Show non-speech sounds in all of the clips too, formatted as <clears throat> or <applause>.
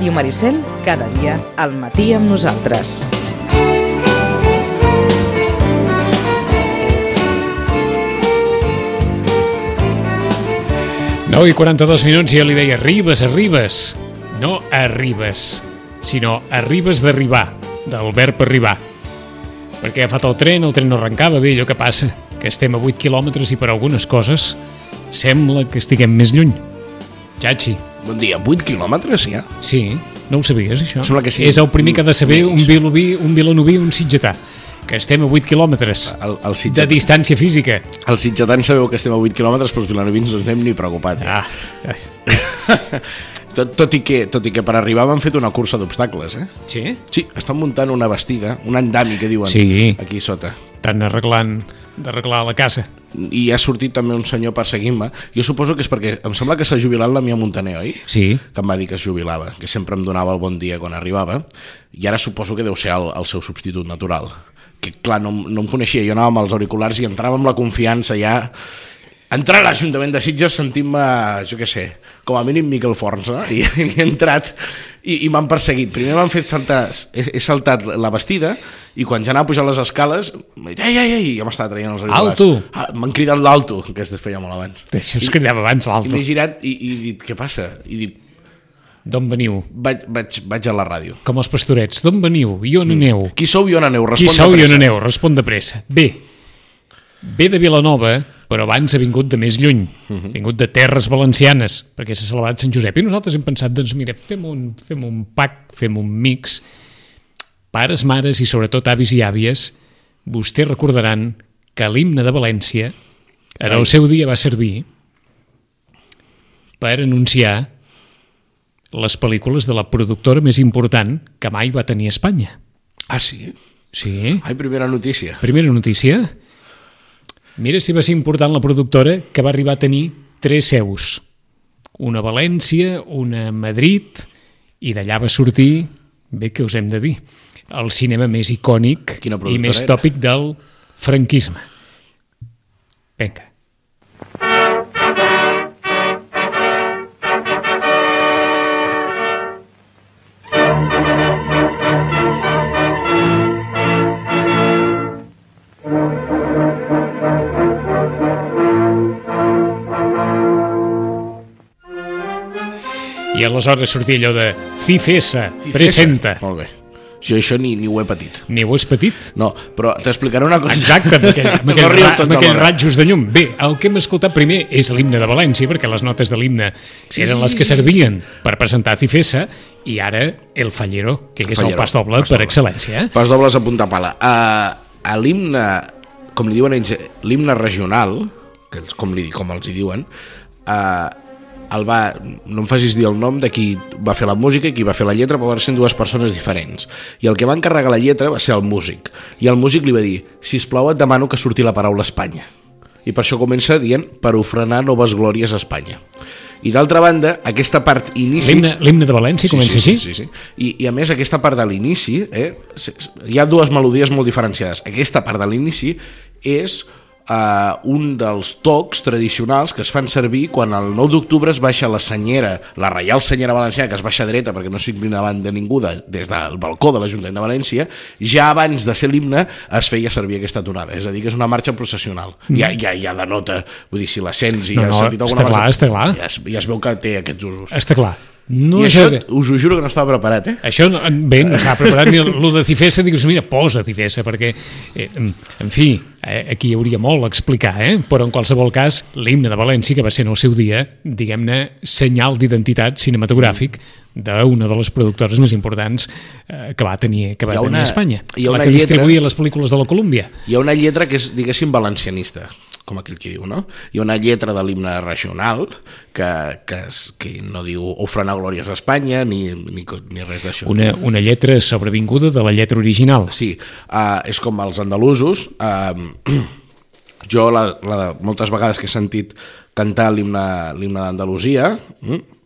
Ràdio Maricel, cada dia al matí amb nosaltres. No, i 42 minuts ja li deia arribes, arribes. No arribes, sinó arribes d'arribar, del verb arribar. Perquè ha agafat el tren, el tren no arrencava, bé, allò que passa, que estem a 8 quilòmetres i per algunes coses sembla que estiguem més lluny. Chachi. Bon dia, 8 quilòmetres ja? Sí, no ho sabies, això? Sembla que sí. És el primer que ha de saber Menys. un vilobí, un vilanoví, un sitgetà, que estem a 8 quilòmetres El, el, de sitgetà, distància física. el sitgetans sabeu que estem a 8 quilòmetres, però els vilanovins no ens n'hem ni preocupat. Ah, <laughs> Tot, tot, i que, tot i que per arribar m'han fet una cursa d'obstacles, eh? sí? Sí, estan muntant una bastida, un andami que diuen Sí. aquí sota. Estan arreglant d'arreglar la casa. I ha sortit també un senyor perseguint-me. Jo suposo que és perquè em sembla que s'ha jubilat la Mia Montaner, oi? Sí, que em va dir que es jubilava, que sempre em donava el bon dia quan arribava, i ara suposo que deu ser el, el seu substitut natural. Que clar, no, no em coneixia, jo anava amb els auriculars i entrava amb la confiança ja... Entrar a l'Ajuntament de Sitges sentint-me, jo què sé, com a mínim Miquel Forns, no? I, <laughs> i he entrat i, i m'han perseguit. Primer m'han fet saltar, he, he saltat la vestida i quan ja anava a pujar les escales, m'he dit, ei, ei, ei, ja m'estava traient els auriculars. Alto! Ah, M'han cridat l'alto, que es feia molt abans. això es cridava abans I l'alto. m'he girat i, i he dit, què passa? I dic, D'on veniu? vaig, vaig, vaig a la ràdio. Com els pastorets. D'on veniu? I on aneu? Qui sou i on aneu? Qui Respon sou de i on aneu? Respon de pressa. Bé, ve de Vilanova, però abans ha vingut de més lluny. Mhm. Ha vingut de terres valencianes, perquè s'ha celebrat Sant Josep. I nosaltres hem pensat, doncs mira, fem un, fem un pack, fem un mix. Pares, mares i sobretot avis i àvies, vostès recordaran que l'himne de València en el seu dia va servir per anunciar les pel·lícules de la productora més important que mai va tenir Espanya. Ah, sí? Sí. Ai, primera notícia. Primera notícia. Mira si va ser important la productora que va arribar a tenir tres seus. Una a València, una a Madrid, i d'allà va sortir, bé que us hem de dir, el cinema més icònic i més tòpic del franquisme. Vinga. I aleshores sortia allò de Cifesa, presenta. Molt bé. Jo això ni, ni ho he patit. Ni ho és petit? No, però t'explicaré una cosa. Exacte, amb aquell, amb <laughs> aquell, No amb aquell alhora. ratjos de llum. Bé, el que hem escoltat primer és l'himne de València, perquè les notes de l'himne Sí, eren sí, les sí, que sí, sí, servien per presentar Cifesa, i ara el Fallero, que és el Fallero, pas doble pas per doble. excel·lència. Eh? Pas dobles a punta pala. Uh, a l'himne, com li diuen ells, l'himne regional, que és com, li, com els hi diuen, uh, el va, no em facis dir el nom de qui va fer la música i qui va fer la lletra, però van ser dues persones diferents. I el que va encarregar la lletra va ser el músic. I el músic li va dir, si plau et demano que surti la paraula Espanya. I per això comença dient, per ofrenar noves glòries a Espanya. I d'altra banda, aquesta part inici... L'himne de València comença sí, així? Sí, sí, sí. I, I a més aquesta part de l'inici, eh, hi ha dues melodies molt diferenciades. Aquesta part de l'inici és uh, un dels tocs tradicionals que es fan servir quan el 9 d'octubre es baixa la senyera, la Reial Senyera Valenciana, que es baixa dreta perquè no sigui davant de ningú de, des del balcó de l'Ajuntament de València, ja abans de ser l'himne es feia servir aquesta tonada. És a dir, que és una marxa processional. Ja, ja, ja denota, vull dir, si la sents i No, has no, sentit està alguna clar, està clar. Ja es, ja es veu que té aquests usos. Està clar. No I això, ara- us ho juro que no estava preparat, eh? Això, no- bé, no estava preparat ni el de Cifesa, dius, mira, posa Cifesa, perquè, eh, en en fi, eh, aquí hi hauria molt a explicar, eh? però en qualsevol cas, l'himne de València, que va ser en el seu dia, diguem-ne, senyal d'identitat cinematogràfic d'una de les productores més importants eh, que va tenir, que va ha tenir una- Espanya, hi ha la una que lletra- distribuïa les pel·lícules de la Colúmbia. Hi ha una lletra que és, diguéssim, valencianista, com aquell qui diu, no? Hi ha una lletra de l'himne regional que, que, es, que no diu ofrenar glòries a Espanya ni, ni, ni res d'això. Una, una lletra sobrevinguda de la lletra original. Sí, uh, és com els andalusos. Uh, jo, la, la, moltes vegades que he sentit cantar l'himne l'himne d'Andalusia, mm,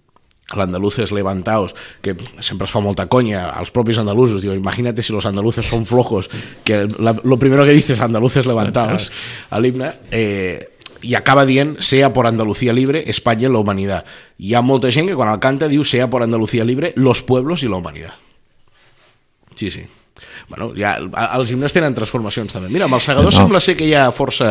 l'andaluces levantaos, que sempre es fa molta conya, als propis andalusos, digo, imagínate si los andaluces son flojos, que la, lo primero que dices andaluces levantaos, a l'himne, eh, i acaba dient sea por Andalucía libre, España y la humanidad. Hi ha molta gent que quan el canta diu sea por Andalucía libre, los pueblos y la humanidad. Sí, sí. Bueno, ja, els himnes tenen transformacions també. Mira, amb el segador no. sembla ser que hi ha força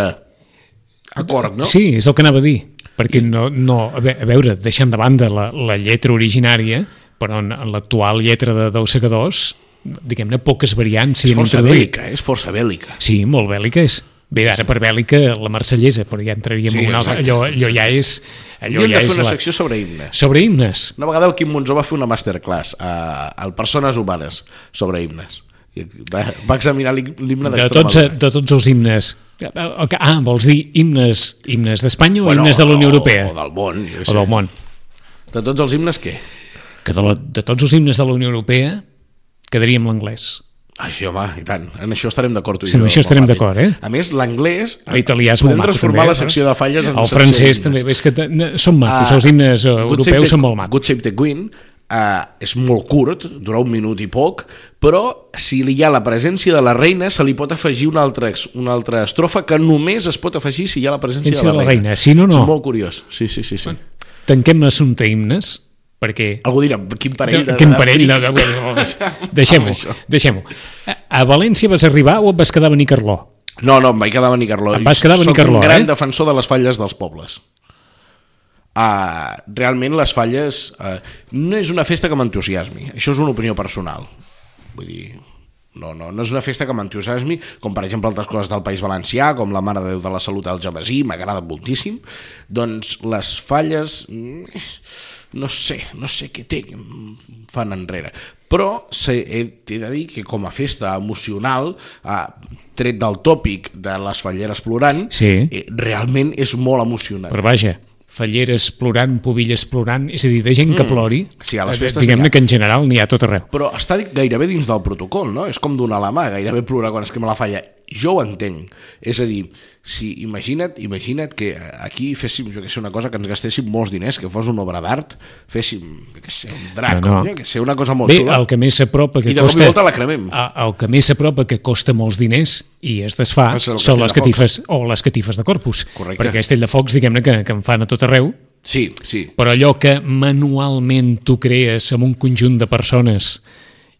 acord, no? Sí, és el que anava a dir, perquè no, no, a ve- a veure, deixant de banda la, la lletra originària, però en, en l'actual lletra de Deu Segadors, diguem-ne, poques variants s'hi És han força introduït. bèl·lica, és força bèl·lica. Sí, molt bèl·lica és. Bé, ara per bèl·lica la marsellesa, però ja entraríem Sí, en una altra... Allò, allò ja és... Allò Hauríem ja de fer és una la... secció sobre himnes. Sobre himnes. Una vegada el Quim Monzó va fer una masterclass a, al Persones Humanes sobre himnes. I va, va examinar l'him- l'himne De tots, d'Extremadura. de tots els himnes. Ah, vols dir himnes, himnes d'Espanya o himnes de la Unió Europea? O del món. Jo O del món. De tots els himnes, què? Que de, la, de tots els himnes de la Unió Europea quedaríem l'anglès. Ai, sí, home, i tant. En això estarem d'acord tu i Sí, en això estarem d'acord, eh? A més, l'anglès... L'italià és podem molt maco, transformar també, la eh? secció de falles en El francès també, és que són macos, Ah, els himnes eh, europeus són molt macos. Good Save the Queen uh, és molt curt, dura un minut i poc, però si hi ha la presència de la reina se li pot afegir una altra, una altra estrofa que només es pot afegir si hi ha la presència de la reina. Si no, no. És molt curiós, sí, sí, sí. sí. Tanquem l'assumpte himnes, perquè... Algú dirà, quin parell de... Quin de parell de... frics. <laughs> Deixem-ho, deixem-ho. A- A València vas arribar o et vas quedar a Benicarló? No, no, em vaig quedar a Benicarló. Em vas quedar a Benicarló, Soc un gran eh? defensor de les falles dels pobles. Uh, realment les falles uh, no és una festa que m'entusiasmi això és una opinió personal. Vull dir, no, no, no és una festa que m'entusiasmi com per exemple altres coses del País Valencià com la Mare de Déu de la Salut al Jabasí m'agrada moltíssim. Doncs les falles mm, no sé, no sé què té fan enrere. Però sé, he, he de dir que com a festa emocional eh, tret del tòpic de les falleres plorant Sí. eh, realment és molt emocionant. Però vaja, falleres plorant, pobilles plorant, és a dir, de gent que plori, Mm. Sí, a les eh, festes diguem-ne que en general n'hi ha tot arreu. però està gairebé dins del protocol, no? És com donar la mà, gairebé plorar quan es crema la falla. Jo ho entenc. És a dir, si imagina't, imagina't que aquí féssim, jo que sé, una cosa que ens gastéssim molts diners, que fos una obra d'art, féssim, que sé, un drac, No, no. jo que sé, una cosa molt Bé, xula. el que més s'apropa que I de i costa... volta la cremem. El que més s'apropa que costa molts diners i es desfà són les catifes o les catifes de corpus. Correcte. Perquè Castelldefocs, diguem-ne, que, que en fan a tot arreu, Sí, sí. però allò que manualment tu crees amb un conjunt de persones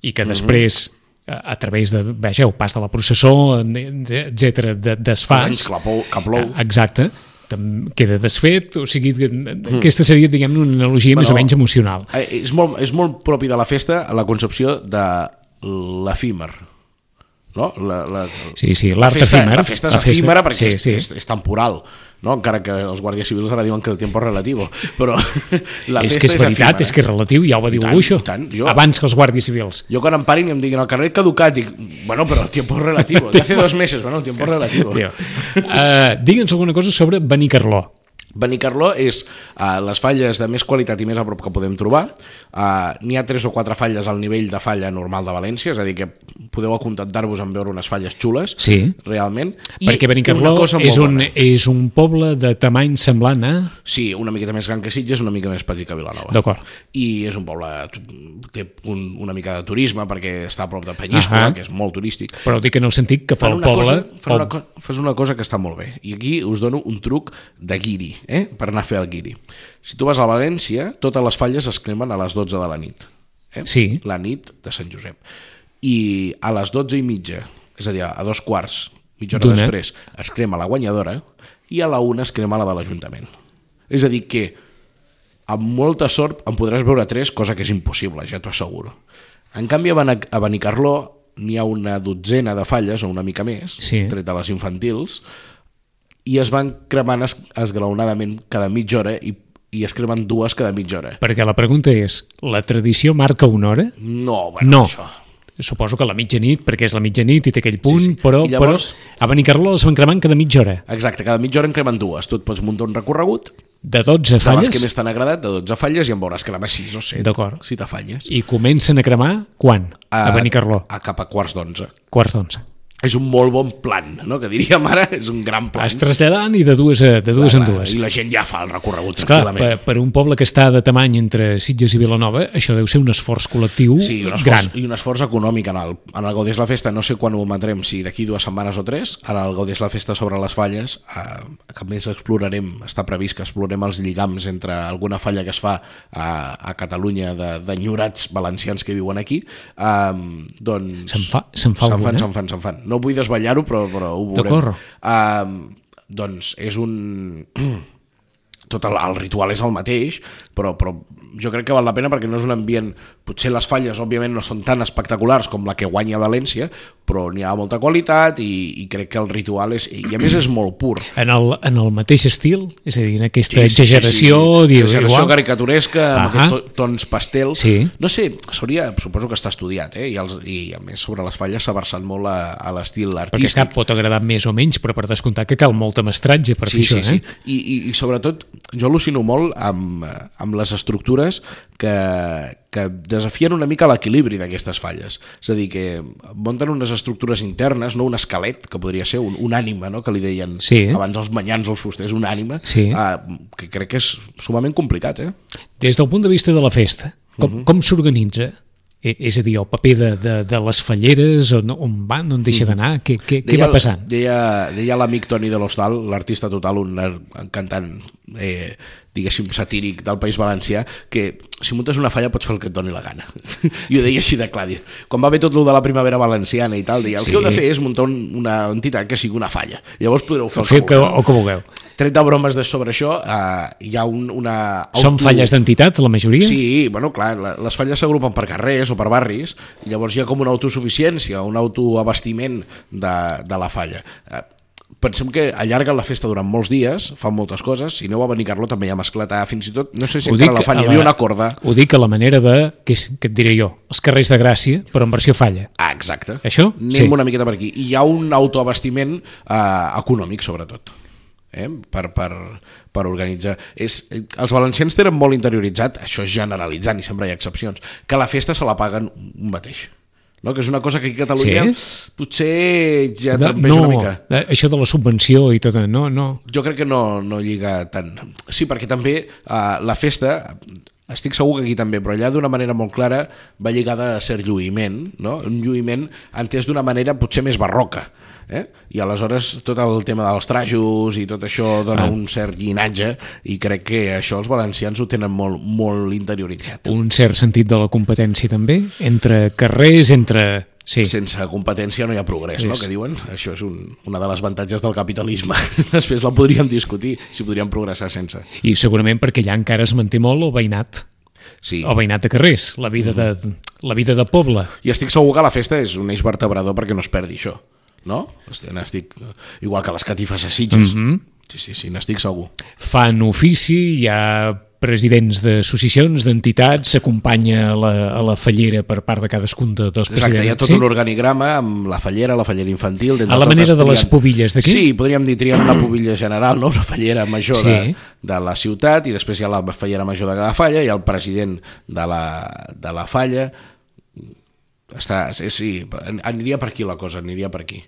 i Mhm. que després a, a través de, veja, el pas de la processó, etc desfàs... anys que, plou. Ah, Exacte, queda desfet, o sigui, que, aquesta seria, diguem-ne, una analogia més o. Bueno, menys emocional. Eh, És molt, és molt propi de la festa la concepció de l'efímer. No? La, la, Sí, sí, la l'art efímer. La festa és efímera perquè sí, és, sí. És, és temporal, no? encara que els guàrdies civils ara diuen que el temps és relatiu, però <laughs> la és festa que és veritat, efímera. és que és relatiu, ja ho va dir I tant, jo- abans que els guàrdies civils. Jo quan em parin i em diguin el carrer caducat, dic, bueno, però el tiempo es relativo. <laughs> De hace dos meses, bueno, el tiempo es relativo. Tio. Uh, Digue'ns alguna cosa sobre Benicarló. Benicarló és uh, les falles de més qualitat i més a prop que podem trobar. Uh, N'hi ha tres o quatre falles al nivell de falla normal de València, és a dir, que podeu acontentar-vos en veure unes falles xules, Sí. realment. Perquè Benicarló una és un, bona. és un poble de tamany semblant a... Sí, una miqueta més gran que Sitges, una mica més petit que Vilanova. D'acord. I és un poble, té un, una mica de turisme perquè està a prop de Penyíscola, Ahà. que és molt turístic. Però dic en el sentit que pel una, poble... cosa, fan, una, pel- co- fas una cosa que està molt bé. I aquí us dono un truc de guiri, eh? per anar a fer el guiri. Si tu vas a València, totes les falles es cremen a les 12 de la nit. Eh? Sí. La nit de Sant Josep. I a les 12 i mitja, és a dir, a dos quarts, mitja hora després, es crema la guanyadora i a la una es crema la de l'Ajuntament. És a dir, que amb molta sort en podràs veure tres, cosa que és impossible, ja t'ho asseguro. En canvi, a Benicarló n'hi ha una dotzena de falles, o una mica més, Sí. tret de les infantils, i es van cremant es, esglaonadament cada mitja hora i, i es cremen dues cada mitja hora. Perquè la pregunta és, la tradició marca una hora? No, bueno, no. això... Suposo que la mitjanit, perquè és la mitjanit i té aquell punt, Sí, sí. Però, I llavors- però a Benicarló les van cremant cada mitja hora. Exacte, cada mitja hora en cremen dues. Tu et pots muntar un recorregut De 12 de les falles que més t'han agradat, de 12 falles, i en veuràs cremar 6 o 7. D'acord. Si t'afanyes. i comencen a cremar quan? A, a Benicarló, A cap a quarts d'onze. quarts d'onze. És un molt bon plan, no? que diríem ara, és un gran plan. Vas traslladant i de dues, a, de dues en Clar, dues. I la gent ja fa el recorregut Esclar, per, tranquil·lament. per un poble que està de tamany entre Sitges i Vilanova, això deu ser un esforç col·lectiu Sí, un gran. esforç, i un esforç econòmic en el, en el Gaudés la Festa, no sé quan ho emetrem, si d'aquí dues setmanes o tres, en el Gaudés la Festa sobre les falles, eh, que més explorarem, està previst que explorem els lligams entre alguna falla que es fa a, a Catalunya de- d'enyorats valencians que viuen aquí, eh, doncs... Se'n fa- se'n fa se'n fan, se'n fan, se'n fan. No vull desvetllar-ho, però, però ho veurem. Eh, doncs és un <clears throat> tot el, el ritual és el mateix, però, però jo crec que val la pena perquè no és un ambient... Potser les falles, òbviament, no són tan espectaculars com la que guanya València, però n'hi ha molta qualitat i, i crec que el ritual és... I a més és molt pur. En el, en el mateix estil, és a dir, en aquesta Sí, sí, sí, exageració, sí, diu, exageració igual. caricaturesca, amb Ahà. aquests to- tons pastels. Sí. No sé, s'hauria, suposo que està estudiat, eh? I, els, I a més sobre les falles s'ha versat molt a, a l'estil Perquè artístic. cap pot agradar més o menys, però per descomptar que cal molta mestratge per sí, fer això, sí, eh? sí. I, i, I sobretot, jo al·lucino molt amb, amb les estructures que, que desafien una mica l'equilibri d'aquestes falles. És a dir, que munten unes estructures internes, no un esquelet, que podria ser un, un ànima, no? que li deien Sí. abans els manyans els fusters, un ànima, Sí. eh, que crec que és sumament complicat. Eh? Des del punt de vista de la festa, com, Mhm. com s'organitza? E- És a dir, el paper de, de, de les falleres, on, on van, on Mhm. deixa d'anar, què, què, què va passant? Deia, deia l'amic Toni de l'Hostal, l'artista total, un, un cantant, eh, diguéssim, satíric del País Valencià, que si muntes una falla pots fer el que et doni la gana. <laughs> I ho deia així de clar. Quan va haver tot el de la primavera valenciana i tal, deia, el Sí. que heu de fer és muntar un, una entitat que sigui una falla. Llavors podreu fer el Fer que que, o que vulgueu. Tret de bromes de sobre això, eh, hi ha un, una... Són auto- falles d'entitat, la majoria? Sí, bueno, clar, la- les falles s'agrupen per carrers o per barris, llavors hi ha com una autosuficiència, un autoabastiment de, de la falla. Eh, Pensem que allarguen la festa durant molts dies, fan moltes coses, si aneu a Benicarló també hi ha mascletà, fins i tot, no sé si Ho encara la fan, hi havia una corda. Ho dic a la manera de, que, és, que et diré jo, els carrers de Gràcia, però en versió falla. Ah, exacte. Això? Anem Sí. una miqueta per aquí. I hi ha un autoabastiment eh, econòmic, sobretot, eh? per, per, per organitzar. És, eh, els valencians tenen molt interioritzat, això és generalitzant i sempre hi ha excepcions, que la festa se la paguen un mateix. No? Que és una cosa que aquí a Catalunya potser ja De- trampeja no, una mica. eh, això de la subvenció i tot, no, no. Jo crec que no, no lliga tant. Sí, perquè també eh, la festa, estic segur que aquí també, però allà d'una manera molt clara va lligada a cert lluïment, no? un lluïment entès d'una manera potser més barroca. Eh? I aleshores tot el tema dels trajos i tot això dona Ah. un cert llinatge i crec que això els valencians ho tenen molt, molt interioritzat. Un cert sentit de la competència també, entre carrers, entre... Sí, Sense competència no hi ha progrés, no? Que diuen? Això és un, una de les avantatges del capitalisme. <laughs> Després la podríem discutir, si podríem progressar sense. i segurament perquè allà encara es manté molt el veïnat, Sí. el veïnat de carrers, la vida de, la vida de poble. I estic segur que la festa és un eix vertebrador perquè no es perdi això, no? Estic, n'estic, igual que les catifes a Sitges. Mm -hmm. Sí, sí, sí, n'estic segur. Fan ofici, hi ha presidents d'associacions, d'entitats, s'acompanya a, la, a la fallera per part de cadascun de, dels presidents. Exacte, hi ha tot sí? un organigrama amb la fallera, la fallera infantil... A la manera de trien- les pubilles d'aquí? Sí, podríem dir trien una pubilla general, no? una fallera major Sí. de, de la ciutat i després hi ha la fallera major de cada falla i el president de la, de la falla està, sí, sí, aniria per aquí la cosa, aniria per aquí.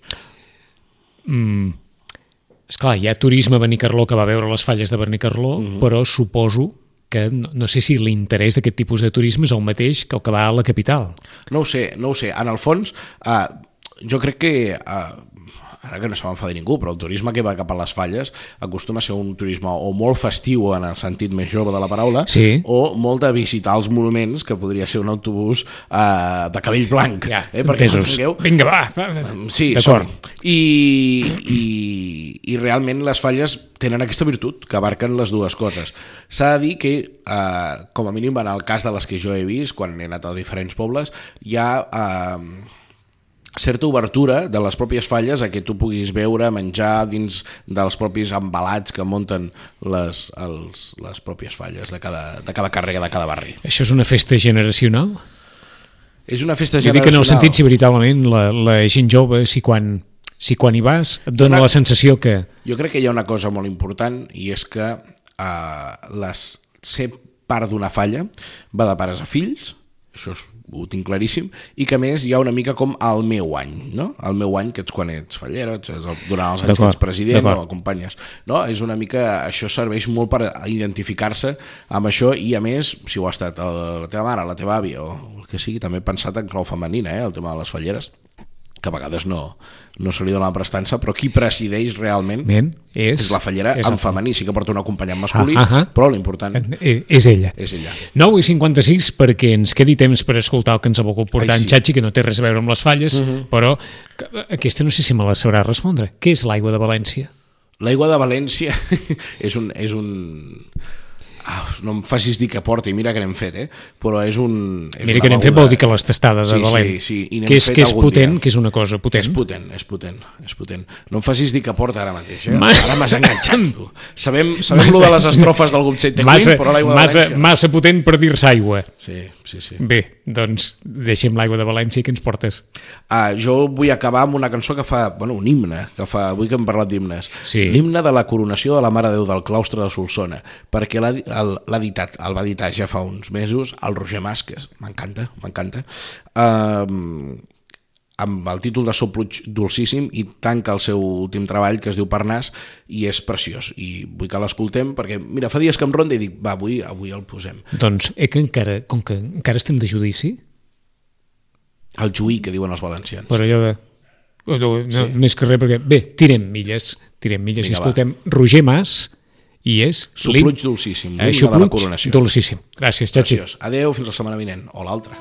Esclar, hi ha turisme a Benicarló que va veure les falles de Benicarló, Mhm. però suposo que no, no sé si l'interès d'aquest tipus de turisme és el mateix que el que va a la capital. No ho sé, no ho sé. En el fons, uh, jo crec que... Uh, ara que no se m'enfadi ningú, però el turisme que va cap a les falles acostuma a ser un turisme o molt festiu en el sentit més jove de la paraula, Sí. o molt de visitar els monuments, que podria ser un autobús uh, de cabell blanc. Ja, eh? Perquè entesos. m'entengueu? Vinga, va, va. Sí, D'acord. I, i, I realment les falles tenen aquesta virtut, que abarquen les dues coses. S'ha de dir que, eh, com a mínim en el cas de les que jo he vist, quan he anat a diferents pobles, hi ha eh, certa obertura de les pròpies falles a que tu puguis veure, menjar dins dels propis embalats que munten les, els, les pròpies falles de cada, de cada càrrega, de cada barri. Això és una festa generacional? És una festa Jo dic que en el generacional. sentit, si veritablement la, la gent jove, si quan, si quan hi vas et dona Una- la sensació que... Jo crec que hi ha una cosa molt important i és que eh, les, ser part d'una falla va de pares a fills, això és ho tinc claríssim, i que a més hi ha una mica com el meu any, no? El meu any, que ets quan ets fallero, ets el, durant els anys que ets president o acompanyes. No? És una mica, això serveix molt per identificar-se amb això i a més, si ho ha estat el, la teva mare, la teva àvia o el que sigui, també pensat en clau femenina, eh? el tema de les falleres que a vegades no, no se li dona la prestança, però qui presideix realment Ben, és, és la fallera és en femení, sí que porta un acompanyant masculí, Ah, ah, ah. però l'important Eh, És ella. és ella. 9 i 56 perquè ens quedi temps per escoltar el que ens ha volgut portar Ai, en sí. Xachi, que no té res a veure amb les falles, però que- aquesta no sé si me la sabrà respondre. Què és l'aigua de València? L'aigua de València <laughs> és un... És un... Ah, no em facis dir que porta, i mira que n'hem fet, eh? però és un... És Mira que n'hem fet vol dir que les tastades de Sí, Valent, sí, sí, i que és, que és potent, dia. que és una cosa potent. És potent, és potent, és potent. No em facis dir que porta ara mateix, eh? Ma- Ara m'has enganxat, tu. <laughs> Sabem, sabem lo de les estrofes del grup 7 de massa, però l'aigua de massa, València... massa potent per dir-se aigua. Sí, sí, sí. Bé, doncs deixem l'aigua de València que ens portes. Ah, jo vull acabar amb una cançó que fa, bueno, un himne, que fa, avui que hem parlat d'himnes, Sí. l'himne de la coronació de la Mare de Déu del claustre de Solsona, perquè el- l'ha editat, el va editar ja fa uns mesos, el Roger Mas, que és- m'encanta, m'encanta, um, amb el títol de Sopluig dolcíssim i tanca el seu últim treball que es diu Parnàs i és preciós. I vull que l'escoltem perquè mira, fa dies que em ronda i dic va, avui, avui el posem. Doncs, eh, que encara, com que encara estem de judici, el juí que diuen els valencians. Per allò de... No, no, més que res, perquè... Bé, tirem milles, tirem milles Vinga, i escoltem Roger Mas i és... L'him- dolcíssim, Eh, coronació. dolcíssim. Gràcies, Xachi. Preciós. Adeu, fins la setmana vinent, o l'altra.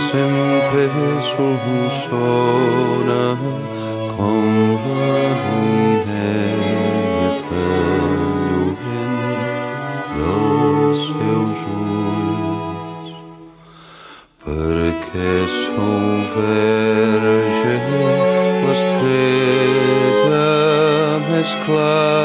sempre sul busona ah, con la luinete bem dos seus olhos, porque sou verge l'estrella més clara